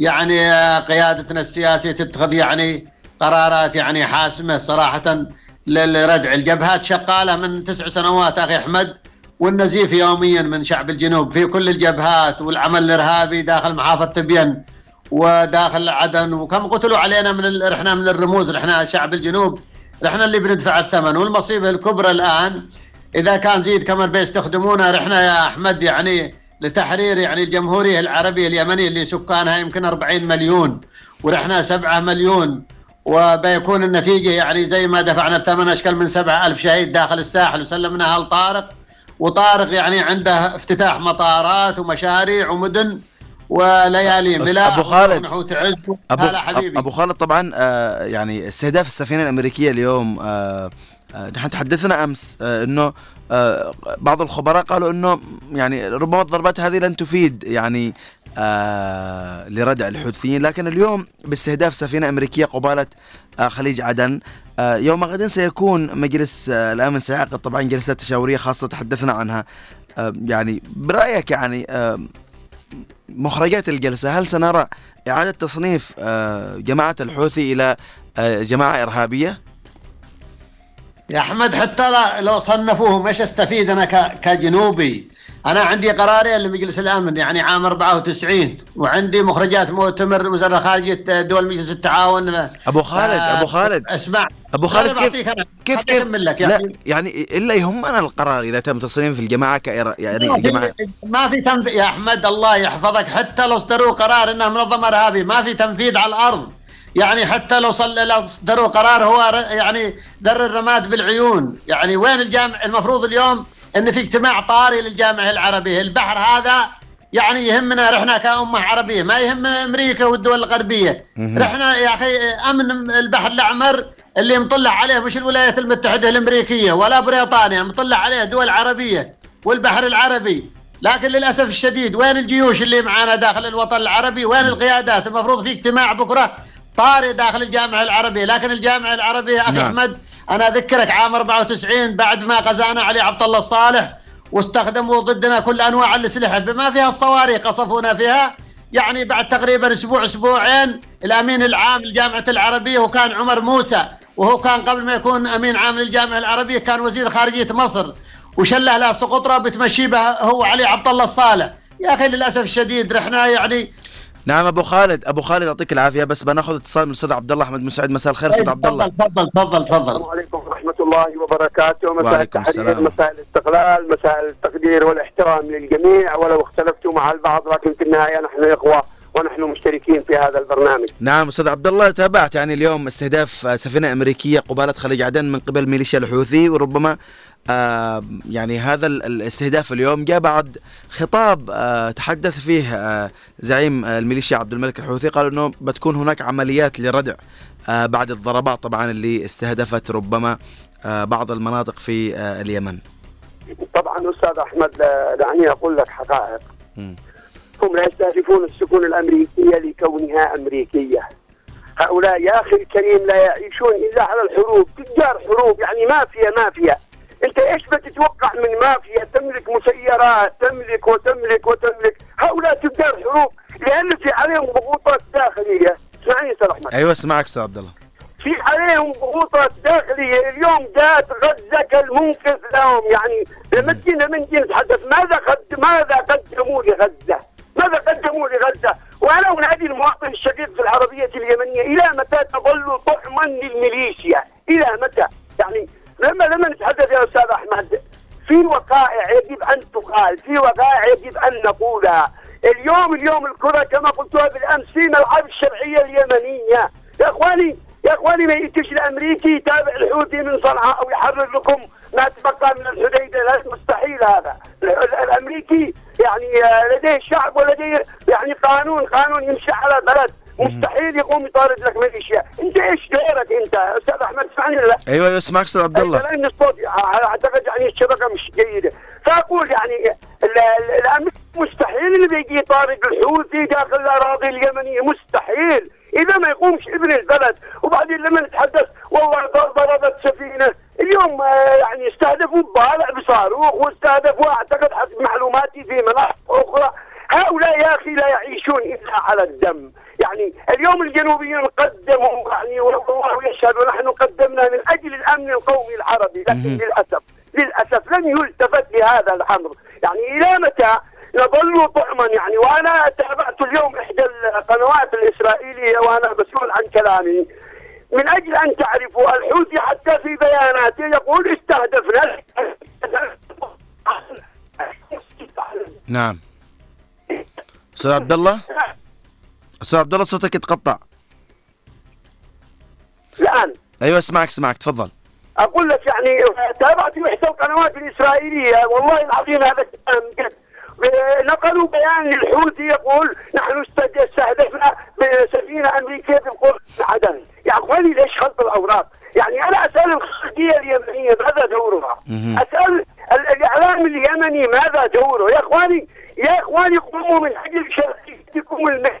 يعني قيادتنا السياسية تتخذ يعني قرارات يعني حاسمة صراحة لردع الجبهات شغالة من تسع سنوات أخي أحمد والنزيف يوميا من شعب الجنوب. في كل الجبهات والعمل الإرهابي داخل محافظة تبين وداخل عدن. وكم قتلوا علينا من إحنا من الرموز إحنا شعب الجنوب. إحنا اللي بندفع الثمن. والمصيبة الكبرى الآن إذا كان زيد كمان بيستخدمونا رحنا يا أحمد يعني لتحرير يعني الجمهورية العربية اليمنية اللي سكانها يمكن 40 مليون ورحنا 7 مليون وبيكون النتيجة يعني زي ما دفعنا الثمن أشكال من سبعة ألف شهيد داخل الساحل وسلمناها لطارق وطارق يعني عنده افتتاح مطارات ومشاريع ومدن وليالي ملاح أبو خالد حبيبي. أبو خالد طبعا آه يعني استهداف السفينة الأمريكية اليوم آه آه نحن تحدثنا أمس إنه بعض الخبراء قالوا إنه يعني ربما الضربات هذه لن تفيد يعني آه لردع الحوثيين لكن اليوم باستهداف سفينة أمريكية قبالة آه خليج عدن آه يوم غد سيكون مجلس آه الأمن سيعقد طبعا جلسات تشاورية خاصة تحدثنا عنها آه يعني برأيك يعني آه مخرجات الجلسة هل سنرى إعادة تصنيف آه جماعة الحوثي إلى آه جماعة إرهابية؟ يا أحمد حتى لو صنفوهم إيش أستفيد أنا كجنوبي؟ أنا عندي قرارين لمجلس الأمن يعني عام 94 وعندي مخرجات مؤتمر وزاره خارجيه دول مجلس التعاون. أبو خالد أبو خالد. اسمع. أبو خالد كيف كيف كيف لك يعني لا يعني إلا يهمنا القرار إذا تم تصنيف الجماعة كإر... يعني ما جماعة ما في تنفيذ يا أحمد الله يحفظك حتى لو اصدروا قرار إنها منظمة ارهابي ما في تنفيذ على الأرض. يعني حتى لو صل لو صدروا قرار هو يعني در الرماد بالعيون. يعني وين الجامع المفروض اليوم إن في اجتماع طارئ للجامعه العربيه البحر هذا يعني يهمنا رحنا كأمة عربية ما يهمنا أمريكا والدول الغربية. رحنا يا أخي أمن البحر الأحمر اللي مطلع عليه مش الولايات المتحدة الأمريكية ولا بريطانيا مطلع عليه دول عربية والبحر العربي. لكن للأسف الشديد وين الجيوش اللي معانا داخل الوطن العربي؟ وين القيادات؟ المفروض في اجتماع بكرة طارئ داخل الجامعة العربية لكن الجامعة العربية أخي نعم. أحمد أنا أذكرك عام 94 بعد ما غزانا علي عبد الله الصالح واستخدموا ضدنا كل أنواع الاسلحه بما فيها الصواريخ قصفونا فيها يعني بعد تقريبا أسبوع أسبوعين الأمين العام للجامعة العربية وكان عمر موسى وهو كان قبل ما يكون أمين عام للجامعة العربية كان وزير خارجية مصر وشله له سقطرة بتمشي به هو علي عبد الله الصالح يا أخي للأسف الشديد رحنا يعني نعم أبو خالد. أبو خالد يعطيك العافية. بس بناخذ اتصال من الاستاذ عبد الله أحمد مسعد مساء الخير أستاذ عبد الله. تفضل تفضل تفضل السلام عليكم ورحمة الله وبركاته. مساء التحرير مساء الاستقلال مساء التقدير والإحترام للجميع ولو اختلفتوا مع البعض لكن في النهاية نحن إخوة. ونحن مشتركين في هذا البرنامج نعم أستاذ عبد الله تابعت يعني اليوم استهداف سفينة أمريكية قبالة خليج عدن من قبل ميليشيا الحوثي وربما آه يعني هذا الاستهداف اليوم جاء بعد خطاب آه تحدث فيه آه زعيم الميليشيا عبد الملك الحوثي قال إنه بتكون هناك عمليات لردع آه بعد الضربات طبعا اللي استهدفت ربما آه بعض المناطق في آه اليمن. طبعا أستاذ أحمد دعني أقول لك حقائق. هم لا يستهدفون السفن الأمريكية لكونها أمريكية. هؤلاء يا أخي الكريم لا يعيشون إلا على الحروب، تجار حروب يعني مافيا مافيا. أنت إيش بتتوقع من مافيا؟ تملك مسيرات تملك وتملك وتملك. هؤلاء تجار حروب لأن في عليهم ضغوطات داخلية. اسمعني أستاذ أحمد. أيوه اسمعك أستاذ عبد الله. في عليهم ضغوطات داخلية. اليوم جاءت غزة كالمنقذ لهم. يعني لما تجينا من جي نتحدث ماذا قد ماذا قدموا لغزة؟ ماذا قدموا لغزة؟ وأنا انادي المواطن الشقيق في العربية اليمنية إلى متى تظل طعما للميليشيا؟ إلى متى؟ يعني لما لما نتحدث يا أستاذ أحمد في وقائع يجب أن تقال، في وقائع يجب أن نقولها، اليوم اليوم الكرة كما قلتها بالأمس في ملعب الشرعية اليمنية، يا إخواني يا إخواني ما يجيش الأمريكي يتابع الحوثي من صنعاء أو يحرر لكم ما تبقى من الحديده لا مستحيل هذا، الأمريكي يعني لديه شعب ولديه يعني قانون قانون يمشي على البلد، مستحيل يقوم يطارد لك ميليشيا، انت إيش دورك انت؟ أستاذ أحمد اسمعني لا؟ أيوه أيوه اسمعك أستاذ عبد الله. لأن الصوت أعتقد يعني الشبكة مش جيدة، فأقول يعني الامريكي مستحيل اللي بيجي يطارد الحوثي داخل الأراضي اليمنية. مستحيل، إذا ما يقومش ابن البلد. وبعدين لما نتحدث والله ضربت سفينة. اليوم يعني استهدفوا الضالع بصاروخ واستهدفوا أعتقد حسب معلوماتي في مناطق أخرى. هؤلاء يا أخي لا يعيشون إلا على الدم. يعني اليوم الجنوبيين قدموا يعني والله يشهد ونحن قدمنا من أجل الأمن القومي العربي لكن للأسف للأسف لن يلتفت لهذا الأمر. يعني إلى متى نظل طعما؟ يعني وأنا تابعت اليوم إحدى القنوات الإسرائيلية وأنا مسؤول عن كلامي. من أجل أن تعرفوا الحوثي حتى في بياناته يقول استهدفنا. نعم. أستاذ عبد الله أستاذ عبد الله صوتك يتقطع. الآن. أيوه اسمعك اسمعك تفضل. أقول لك يعني تابعت احدى القنوات الإسرائيلية. والله العظيم هذا الكلام نقلوا بيان للحوثي يقول نحن استهدفنا بسفينة أمريكية بقرب عدن يا أخواني ليش خلط الأوراق؟ يعني أنا أسأل الخارجيه اليمنية ماذا دورها؟ أسأل الإعلام اليمني ماذا دوره؟ يا أخواني يا أخواني قوموا من أجل شرعيتكم المهنيه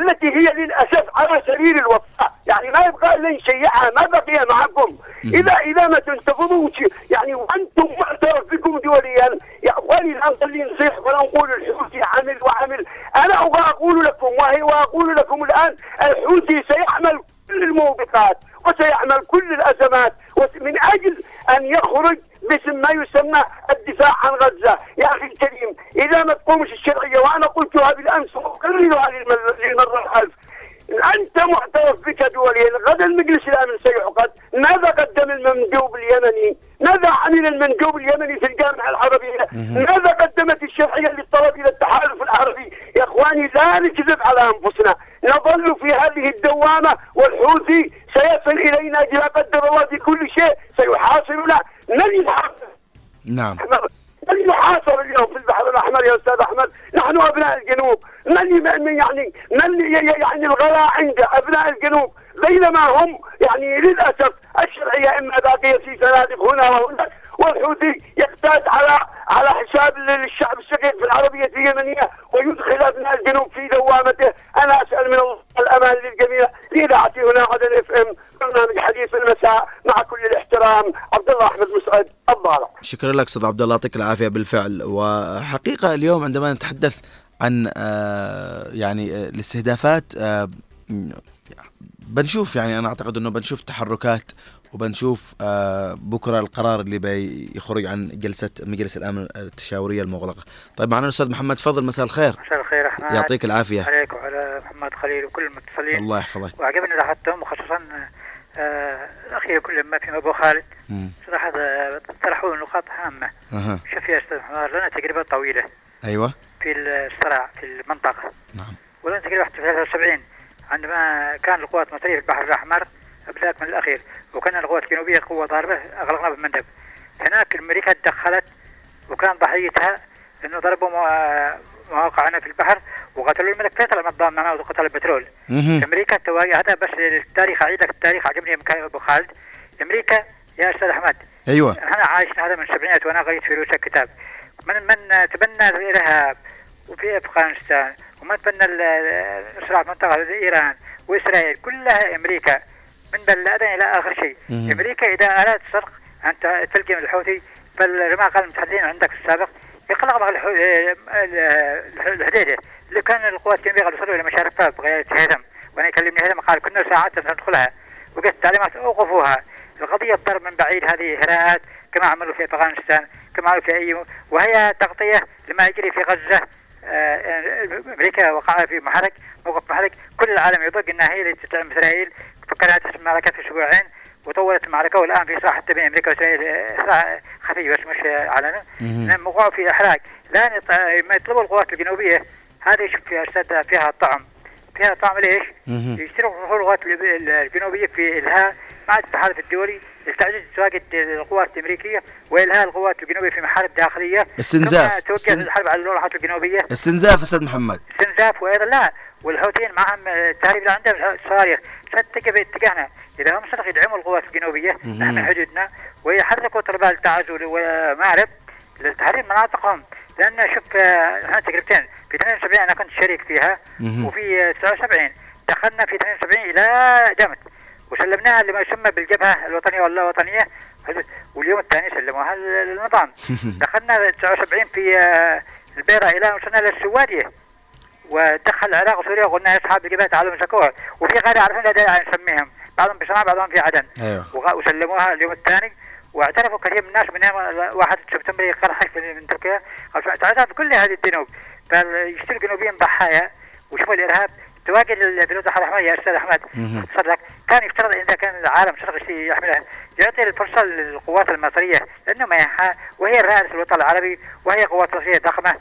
التي هي للأسف على سبيل الوفاء، يعني ما يبقى الا نشيعها ما بقي معكم، إذا إذا ما تنتفضوا يعني وأنتم معترف بكم دوليا يا أخواني لا نخلي نصيح ولا نقول الحوثي عمل وعمل، أنا أقول لكم وهي وأقول لكم الآن الحوثي سيعمل كل الموبقات وسيعمل كل الأزمات من أجل أن يخرج باسم ما يسمى الدفاع عن غزة، يا أخي الكريم إذا ما تقومش الشرعية وأنا قلتها بالامس واكررها للمره الالف أنت معترف بك دوليا غدا المجلس الأمن سيعقد. ماذا قدم المندوب اليمني؟ ماذا عمل المندوب اليمني في الجامعة العربية؟ ماذا قدمت الشرعية للطلب إلى التحالف العربي؟ يا إخواني لا نكذب على أنفسنا. نظل في هذه الدوامة والحوثي سيصل إلينا إذا قدر الله في كل شيء سيحاصرنا من يحاصر. نعم. من يحاصر اليوم في البحر الأحمر يا أستاذ أحمد. نحن أبناء الجنوب. من يعني من يعني الغلاء عند أبناء الجنوب. بينما هم يعني للأسف الشرعية إما باقيه في سنادق هنا وهناك والحوثي يقتات على على حساب الشعب الشقيق في العربية اليمنية ويدخل ابناء الجنوب في دوامته، أنا أسأل من الله الأمان للجميع. لاذاعتي هنا عدن اف إم برنامج حديث المساء مع كل الاحترام. عبد الله أحمد مسعد الضالع. شكرا لك أستاذ عبد الله. يعطيك العافية بالفعل. وحقيقة اليوم عندما نتحدث عن يعني الاستهدافات بنشوف يعني أنا أعتقد أنه بنشوف تحركات وبنشوف بكرة القرار اللي بيخرج عن جلسة مجلس الأمن التشاورية المغلقة. طيب معنا الأستاذ محمد فضل مساء الخير. مساء الخير أحمد يعطيك العافية. عليك وعلى محمد خليل وكل المتصلين. الله يحفظك. وعجبني لاحظتهم وخصوصا الاخير كل ما في أبو خالد صراحة طرحوا نقاط هامة. أه. شوف يا أستاذ محمد لنا تجربة طويلة. أيوه. في الصراع في المنطقة. نعم. ولا تقريبا في 73 عندما كان القوات المصرية في البحر الأحمر بالذات من الأخير. وكان القوات الجنوبية قوة ضاربة أغلقنا بالمندب. هناك أمريكا تدخلت وكان ضحيتها أنه ضربوا موا- مواقعنا في البحر وقتلوا الملك. فيصل المضام معنا وقتل البترول. أمريكا تواجه هذا بس التاريخ اعيد لك التاريخ عجبني أبو خالد أمريكا يا أستاذ أحمد. أيوه. إحنا عايشين هذا من السبعينات وأنا قريت في روسيا كتاب. من من تبنى الارهاب وفي أفغانستان ومن تبنى ال- الصراع في منطقه إيران وإسرائيل كلها أمريكا. من بن لادن إلى آخر شيء. مهم. أمريكا إذا أرادت سرق أنت تلقي من الحوثي فالرماق المتحدثين عندك في السابق يقلق مع ال- ال- الحديده اللي كان القوات الجنوبية قد وصلوا إلى مشارفها بقياده هيثم وأنا يكلمني هيثم قال كنا ساعات ندخلها. وقت تعليمات أوقفوها. القضية الضرب من بعيد هذه هراءات كما عملوا في أفغانستان كما عملوا في أي وهي تغطية لما يجري في غزة. آه، أمريكا وقع في محرك موقف محرك. كل العالم يضق انها هي اللي تدعم إسرائيل. فكرت تحسم المعركة في أسبوعين وطولت المعركة والآن في صراع حتى بين أمريكا واسرائيل آه، صراع خفي بس مش علنا وقعوا في احراق الان يط- ما يطلبوا القوات الجنوبية. هذه شوف فيها أستاذ فيها طعم. فيها طعم ليش؟ يشتركوا القوات الجنوبية في إلهاء مع التحالف الدولي لتعزيز تواجد القوات الأمريكية وإلهاء القوات الجنوبية في محارب داخلية. استنزاف. استنز- الحرب على القوات الجنوبية. استنزاف أستاذ محمد. استنزاف وأيضا لا. والحوثيين معهم التهريب اللي عندهم صواريخ. فتتجه باتجاهنا إذا هم صدق يدعموا القوات الجنوبية. نحن حدودنا ويحركوا طلبات التعازل ومعرب لتحرير مناطقهم. لأن شوف آه، إحنا تجربتين. في 72 أنا كنت شريك فيها. وفي آه، 79 دخلنا في 72 إلى جمت وسلمناها لما يسمى بالجبهة الوطنية واللا وطنية. واليوم الثاني سلموها للنظام. دخلنا 79 في آه، البيرة إلى وصلنا للسوادية. ودخل العراق وسوريا وقلنا اصحاب الجبهه تعالوا مسكوها وفي غير داعي نسميهم. بعضهم بصنعاء بعضهم في عدن. أيوه. وغ- وسلموها اليوم الثاني. واعترفوا كثير من الناس منهم واحد سبتمبر يقرح من تركيا. اعترف بكل هذه الذنوب. فيشتروا جنوبيين ضحايا وشوفوا الإرهاب. تواجد ال- في الوضع الاحمر يا أستاذ أحمد. صدق. كان يفترض إذا كان العالم شرق يحملها يعطي الفرصة للقوات المصرية لأنه ما يحا وهي في الوطن العربي وهي قوات مصريه ضخمة.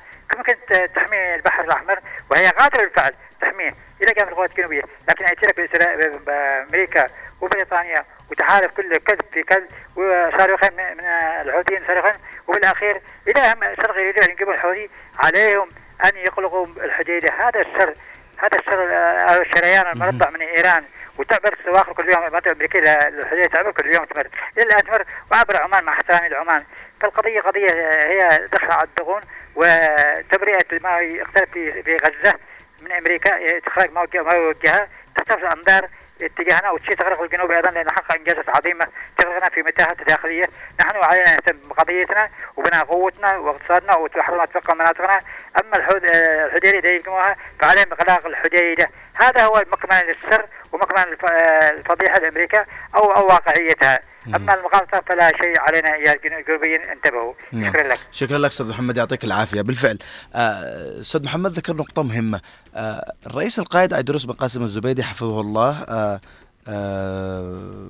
ت- تحمي البحر الأحمر؟ وهي قادرة بالفعل تحميه إلى جانب القوات الجنوبية. لكن بإسرائيل بأمريكا وبريطانيا وتحالف كل كذب في كذب وصاروخين من من الحوثيين صاروخين. وبالأخير إذا هم شرق يريدون ان يجيبوا الحوثي عليهم أن يغلقوا الحديدة. هذا السر هذا السر آه، الشريان المربع من إيران وتعبر الصواخر كل يوم المنطقة الأمريكية للحديده تعبر كل يوم تمر. الان تمر وعبر عمان مع احترامي لعمان فالقضية قضية هي دخل على الدغون وتبرئة ما يختلف في غزة من أمريكا إخراج ما وجه- ما يوجهها تحتفظ الانظار اتجاهنا وتشي تغرق الجنوب أيضا لأن نحقق إنجازات عظيمة تغرقنا في متاهه داخلية. نحن علينا نهتم بقضيتنا وبناء قوتنا واقتصادنا وتحرر تبقى مناطقنا. أما آه، الحديده إذا فعليهم إغلاق الحديده هذا هو مكمن للسر ومكمن الف- آه، الفضيحه لامريكا أو أو واقعيتها. أما المغالطه فلا شيء علينا يا الجنوبيين انتبهوا. نعم. شكرا لك. شكرا لك أستاذ محمد يعطيك العافية. بالفعل آه، أستاذ محمد ذكر نقطة مهمة. آه، الرئيس القائد عيدروس بن قاسم الزبيدي حفظه الله آه، آه،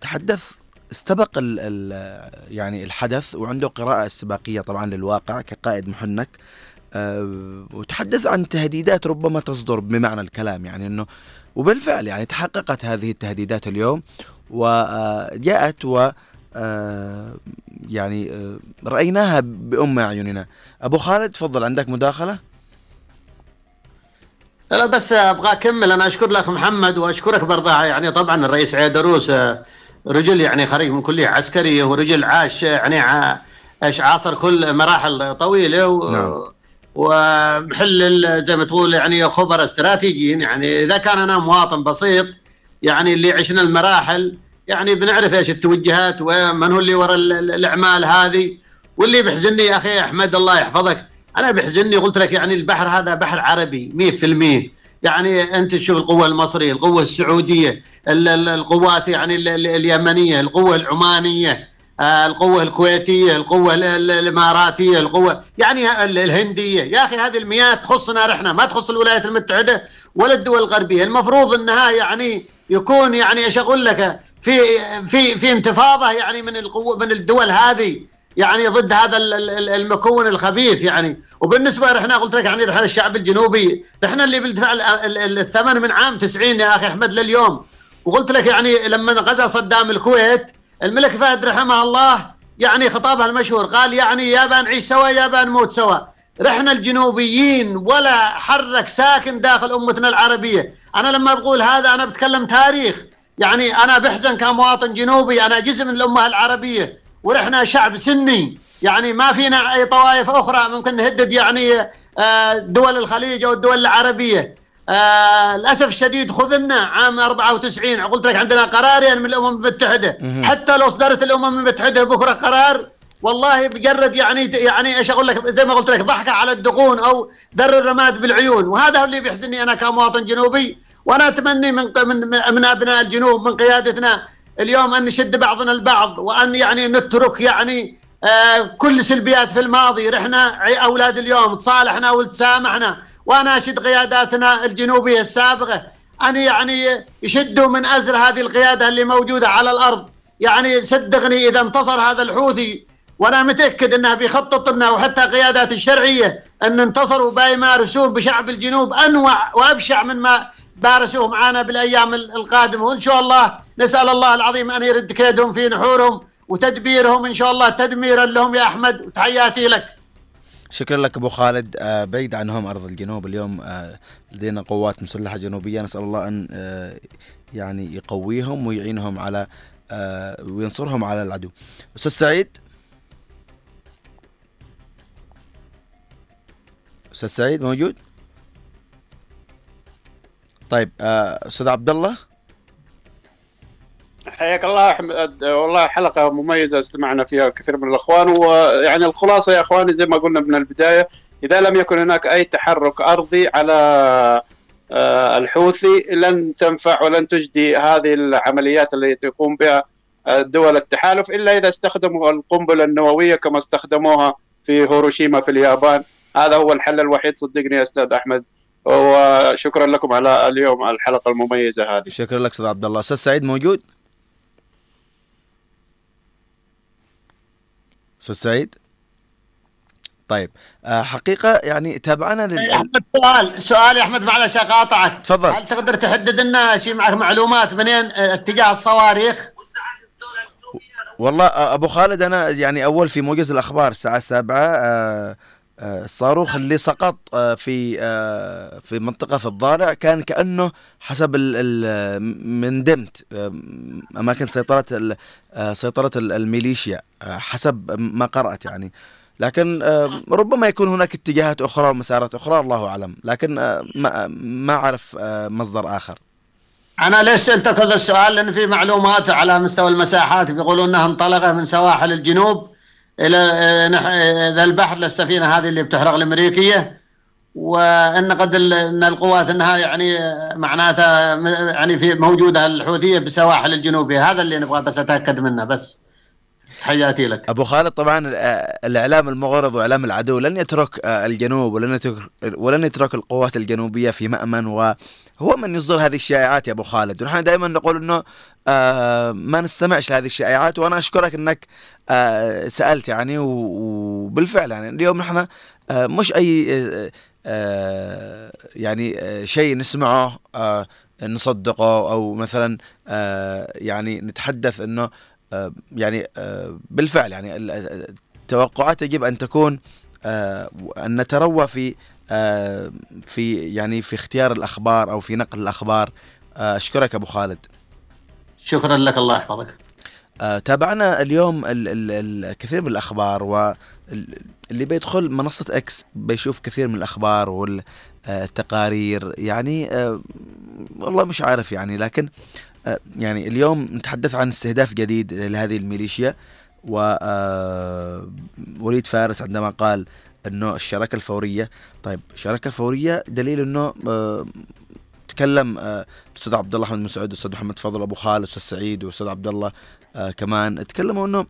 تحدث استبق ال ال يعني الحدث وعنده قراءة استباقية طبعا للواقع كقائد محنك. آه، وتحدث عن تهديدات ربما تصدر بمعنى الكلام يعني إنه وبالفعل يعني تحققت هذه التهديدات اليوم وجاءت و آه، يعني آه، رأيناها بأم أعيننا. أبو خالد تفضل عندك مداخلة؟ لا بس أبغى أكمل. أنا أشكر لك محمد وأشكرك برضه يعني طبعا الرئيس عيدروس رجل يعني خريج من كلية عسكرية ورجل عاش يعني عاصر كل مراحل طويلة و نعم. ومحلل زي ما تقول يعني خبراء استراتيجيين يعني إذا كان أنا مواطن بسيط يعني اللي عشنا المراحل يعني بنعرف إيش التوجهات ومن هو اللي وراء ال- ال- الأعمال هذه واللي بيحزني يا أخي أحمد الله يحفظك أنا بيحزني قلت لك يعني البحر هذا بحر عربي 100% يعني أنت تشوف القوة المصرية القوة السعودية ال- ال- القوات يعني ال- ال- اليمنية القوة العمانية القوة الكويتية القوة ال- ال- الإماراتية القوة يعني ال- الهندية. يا أخي هذه المياه تخصنا إحنا ما تخص الولايات المتحدة ولا الدول الغربية. المفروض أنها يعني يكون يعني إيش أقول لك في في في انتفاضة يعني من القوه من الدول هذه يعني ضد هذا المكون الخبيث يعني. وبالنسبة إحنا قلت لك يعني إحنا الشعب الجنوبي إحنا اللي بالدفاع الثمن من عام 90 يا أخي أحمد لليوم. وقلت لك يعني لما غزا صدام الكويت الملك فهد رحمه الله يعني خطابها المشهور قال يعني يا نعيش سوا يا نموت سوا. رحنا الجنوبيين ولا حرك ساكن داخل أمتنا العربية. أنا لما بقول هذا أنا بتكلم تاريخ. يعني أنا بحزن كمواطن جنوبي أنا جزء من الأمة العربية. ورحنا شعب سني. يعني ما فينا أي طوائف أخرى ممكن نهدد يعني آه، دول الخليج أو الدول العربية. آه للأسف الشديد خذلنا عام 94 قلت لك عندنا قرار يعني من الأمم المتحدة. حتى لو صدرت الأمم المتحدة بكرة قرار والله بجرد يعني يعني إيش أقول لك؟ زي ما قلت لك ضحكة على الدقون أو در الرماد بالعيون. وهذا اللي بيحزنني أنا كمواطن جنوبي. وأنا اتمنى من من من أبناء الجنوب من قيادتنا اليوم أن نشد بعضنا البعض وأن يعني نترك يعني آه كل سلبيات في الماضي. رحنا أولاد اليوم تصالحنا وتسامحنا. واناشد قياداتنا الجنوبية السابقة. ان يعني يشدوا من ازر هذه القيادة اللي موجودة على الأرض. يعني صدقني إذا انتصر هذا الحوثي وأنا متأكد انها بيخطط لنا وحتى قيادات الشرعية أن انتصروا بيمارسون بشعب الجنوب أنوع وأبشع من ما بارسوه معنا بالأيام القادمة. وإن شاء الله نسأل الله العظيم أن يرد كيدهم في نحورهم وتدبيرهم. إن شاء الله تدميرا لهم يا أحمد وتحياتي لك. شكرا لك أبو خالد. آه، بعيد عنهم أرض الجنوب. اليوم آه، لدينا قوات مسلحة جنوبية. نسأل الله أن آه، يعني يقويهم ويعينهم على وينصرهم على العدو. أستاذ سعيد؟ أستاذ سعيد موجود؟ طيب أستاذ عبد الله حياك الله احمد والله حلقة مميزة استمعنا فيها كثير من الأخوان ويعني الخلاصة يا أخواني زي ما قلنا من البداية إذا لم يكن هناك أي تحرك أرضي على آه، الحوثي لن تنفع ولن تجدي هذه العمليات التي يقوم بها دول التحالف إلا إذا استخدموا القنبلة النووية كما استخدموها في هيروشيما في اليابان. هذا هو الحل الوحيد صدقني يا أستاذ أحمد. وشكرا لكم على اليوم الحلقة المميزة هذه. شكرا لك أستاذ عبد الله. أستاذ سعيد موجود؟ أستاذ سعيد؟ طيب آه، حقيقة يعني تابعنا لل أحمد سؤال سؤال يا أحمد معلش أقاطعك تفضل. هل تقدر تحدد لنا شيء معك معلومات منين آه، اتجاه الصواريخ؟ والله آه، أبو خالد أنا يعني أول في موجز الأخبار الساعة السابعة الصاروخ اللي سقط في في منطقة في الضالع كان كأنه حسب من دمت أماكن سيطرة سيطرة الميليشيا حسب ما قرأت يعني. لكن ربما يكون هناك اتجاهات أخرى ومسارات أخرى الله أعلم. لكن ما, ما أعرف مصدر آخر. أنا ليش سألتك هذا السؤال؟ لأن في معلومات على مستوى المساحات بيقولون أنها انطلقت من سواحل الجنوب. إلى ذا البحر للسفينة هذه اللي بتحرق الأمريكية وأن قد إن القوات إنها يعني معناتها يعني في موجودة الحوثية بالسواحل الجنوبية. هذا اللي نبغى بس أتأكد منه. بس تحياتي لك. أبو خالد طبعا الإعلام المغرض وإعلام العدو لن يترك الجنوب ولن يترك ولن يترك القوات الجنوبية في مأمن وهو من يصدر هذه الشائعات يا أبو خالد؟ ونحن دائما نقول إنه آه ما نستمعش لهذه الشائعات وأنا أشكرك إنك آه سألت يعني وبالفعل يعني اليوم نحن آه مش أي آه, آه، يعني آه شيء نسمعه آه نصدقه أو مثلا آه يعني نتحدث إنه آه يعني آه بالفعل يعني التوقعات يجب أن تكون آه أن نتروى في آه في يعني في اختيار الأخبار أو في نقل الأخبار. آه أشكرك أبو خالد. شكرا لك الله يحفظك. آه تابعنا اليوم ال ال الكثير من الأخبار واللي بيدخل منصة إكس بيشوف كثير من الأخبار والتقارير يعني آه والله مش عارف يعني لكن يعني اليوم نتحدث عن استهداف جديد لهذه الميليشيا و آه، وليد فارس عندما قال إنه الشراكة الفورية. طيب الشراكه الفوريه دليل إنه آه، تكلم آه، الاستاذ عبد الله أحمد مسعود الاستاذ محمد فضل أبو خالد الاستاذ سعيد والاستاذ عبد الله آه، كمان تكلموا إنه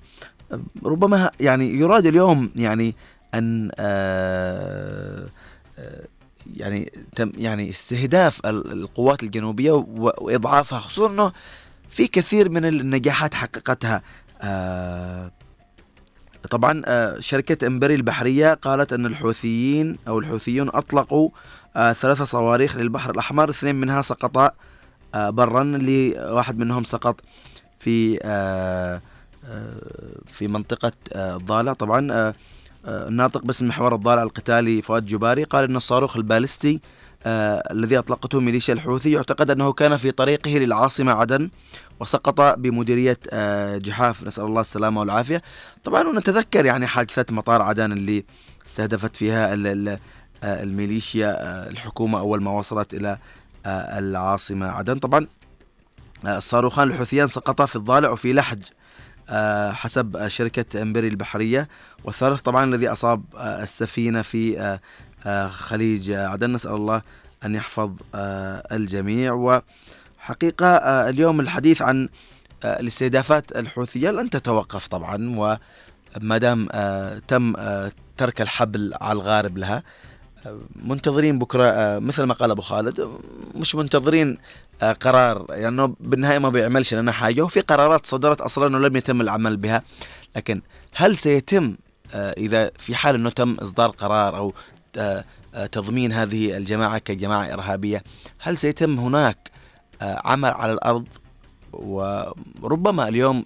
آه، ربما يعني يراد اليوم يعني أن يعني تم يعني استهداف القوات الجنوبية وإضعافها خصوصا إنه في كثير من النجاحات حققتها طبعا آه، شركة إمبري البحرية قالت أن الحوثيين أو الحوثيون أطلقوا آه، ثلاثة صواريخ للبحر الأحمر اثنين منها سقطا آه، برا اللي واحد منهم سقط في في منطقة الضالع طبعا الناطق باسم محور الضالع القتالي فؤاد جباري قال أن الصاروخ البالستي الذي أطلقته ميليشيا الحوثي يعتقد أنه كان في طريقه للعاصمة عدن. وسقط بمديرية آه، جحاف. نسأل الله السلامة والعافية. طبعا ونتذكر يعني حادثة مطار عدن اللي استهدفت فيها آه، الميليشيا آه، الحكومة أول ما وصلت إلى العاصمة عدن طبعا الصاروخان الحوثيان سقطا في الضالع وفي لحج حسب شركة امبري البحرية. والثالث طبعا الذي أصاب السفينة في خليج عدن نسأل الله أن يحفظ الجميع. وحقيقة آه، اليوم الحديث عن آه، الاستهدافات الحوثية لن تتوقف طبعا وما دام آه، تم ترك الحبل على الغارب لها منتظرين بكرة مثل ما قال أبو خالد مش منتظرين قرار لأنه يعني بالنهاية ما بيعملش لنا حاجة وفي قرارات صدرت أصلا ولم يتم العمل بها. لكن هل سيتم إذا في حال أنه تم إصدار قرار أو تضمين هذه الجماعة كجماعة إرهابية هل سيتم هناك عمل على الأرض وربما اليوم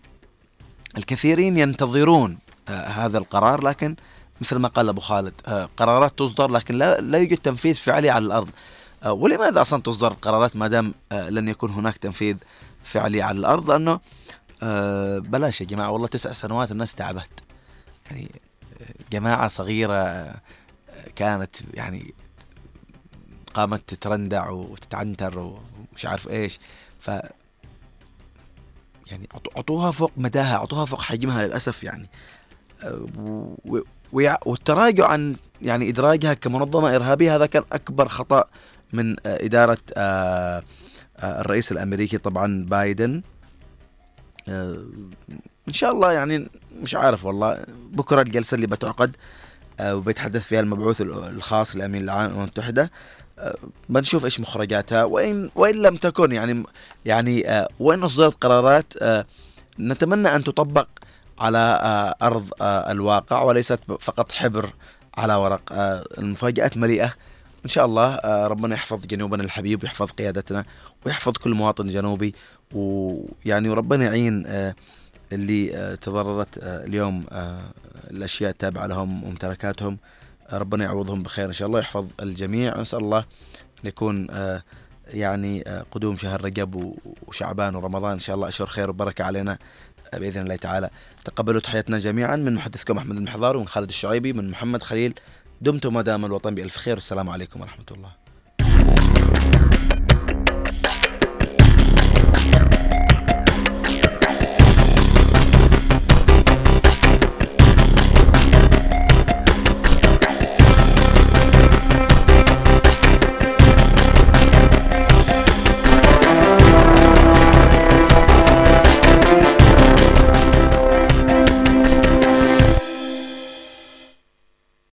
الكثيرين ينتظرون آه، هذا القرار لكن مثل ما قال أبو خالد آه، قرارات تصدر لكن لا لا يوجد تنفيذ فعلي على الأرض. آه، ولماذا أصلا تصدر قرارات ما دام آه، لن يكون هناك تنفيذ فعلي على الأرض؟ لأنه آه، بلاش يا جماعة والله تسع سنوات الناس تعبت. يعني آه، جماعة صغيرة آه، كانت يعني قامت تترندع وتتعنتر ومش عارف إيش. ف يعني عطو- عطوها فوق مداها عطوها فوق حجمها للأسف يعني. أه، و- والتراجع عن يعني إدراجها كمنظمة إرهابية هذا كان أكبر خطأ من آه، إدارة آه، الرئيس الأمريكي طبعا بايدن. إن شاء الله يعني مش عارف والله. بكرة الجلسة اللي بتعقد وبيتحدث فيها المبعوث ال- الخاص للامين العام للامم المتحدة. بنشوف إيش مخرجاتها وان وإن لم تكن يعني يعني آه، وإن أصدرت قرارات آه، نتمنى أن تطبق على آه، أرض الواقع وليست فقط حبر على ورق. المفاجآت مليئة. إن شاء الله ربنا يحفظ جنوبنا الحبيب ويحفظ قيادتنا ويحفظ كل مواطن جنوبي ويعني وربنا يعين اللي تضررت اليوم الأشياء التابعة لهم وممتلكاتهم. ربنا يعوضهم بخير إن شاء الله يحفظ الجميع ونسأل الله أن يكون آه، يعني آه، قدوم شهر رجب وشعبان ورمضان إن شاء الله أشهر خير وبركة علينا آه، بإذن الله تعالى. تقبلوا تحياتنا جميعا من محدثكم أحمد المحضار ومن خالد الشعيبي من محمد خليل دمتم ما دام الوطن بالف خير والسلام عليكم ورحمة الله.